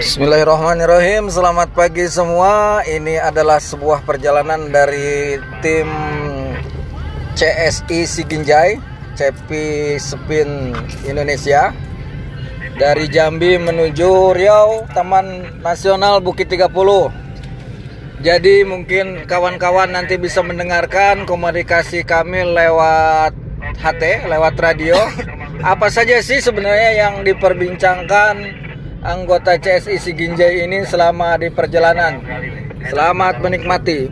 Bismillahirrahmanirrahim. Selamat pagi semua. Ini adalah sebuah perjalanan dari tim CSI Siginjai Cepi Spin Indonesia Dari Jambi menuju Riau Taman Nasional Bukit 30 Jadi mungkin kawan-kawan nanti bisa mendengarkan komunikasi kami lewat HT, lewat radio. Apa saja sih sebenarnya yang diperbincangkan anggota CSI Siginjai ini selama di perjalanan. Selamat menikmati.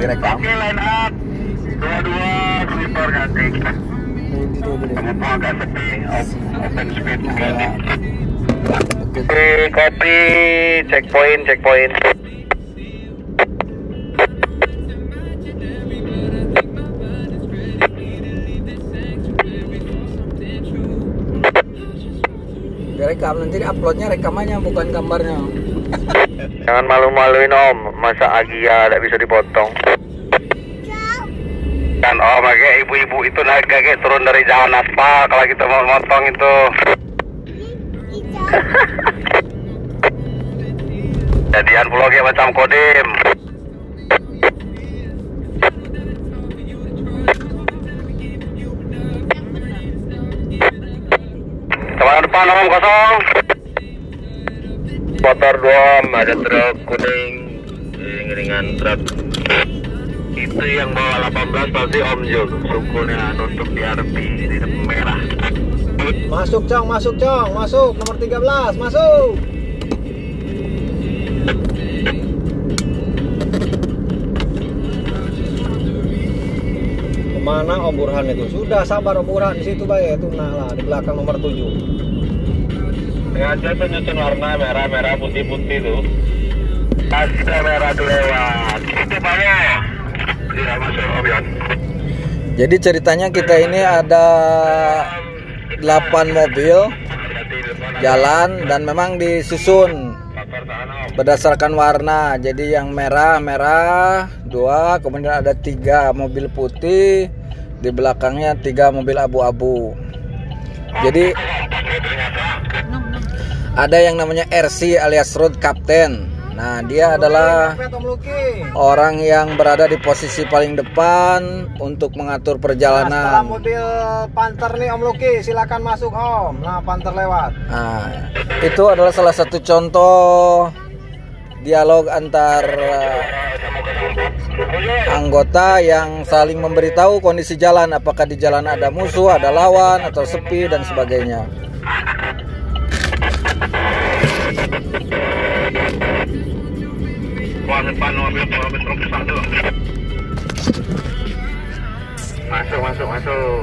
Direkam. Oke, line up. Dua-dua sleeper ganti. Kamu agak sepi, open speed ganti. Oke, kopi, checkpoint, checkpoint. Direkam nanti uploadnya rekamannya bukan gambarnya. Jangan malu-maluin om, masa Agia tidak bisa dipotong. Kan om, kayak ibu-ibu itu naik kayak turun dari jalan aspal kalau kita mau motong itu. Jadian pulau kayak macam kodim. Teman depan om kosong. Motor dua om, ada truk kuning iring-iringan truk. Itu yang bawa 18 pasti om Jul. Sukunya nuntuk di RP di merah. Masuk Cong, masuk Cong, masuk nomor 13, masuk. Ke mana Om Burhan itu? Sudah sabar Om Burhan di situ baik itu nah lah di belakang nomor 7. Sengaja tuh nyusun warna merah, merah, putih, putih tuh. Ada merah tuh lewat. Itu banyak. Tidak masuk om Yon. Jadi ceritanya kita ini ada 8 mobil jalan dan memang disusun berdasarkan warna. Jadi yang merah merah dua, kemudian ada tiga mobil putih, di belakangnya tiga mobil abu-abu. Jadi ada yang namanya RC alias Road Captain. Nah dia adalah orang yang berada di posisi paling depan untuk mengatur Nah, perjalanan. mobil Panther nih Om Luki, silakan masuk Om. Nah, Panther lewat. Nah, itu adalah salah satu contoh dialog antar uh, anggota yang saling memberitahu kondisi jalan, apakah di jalan ada musuh, ada lawan, atau sepi dan sebagainya. Masuk, masuk, masuk.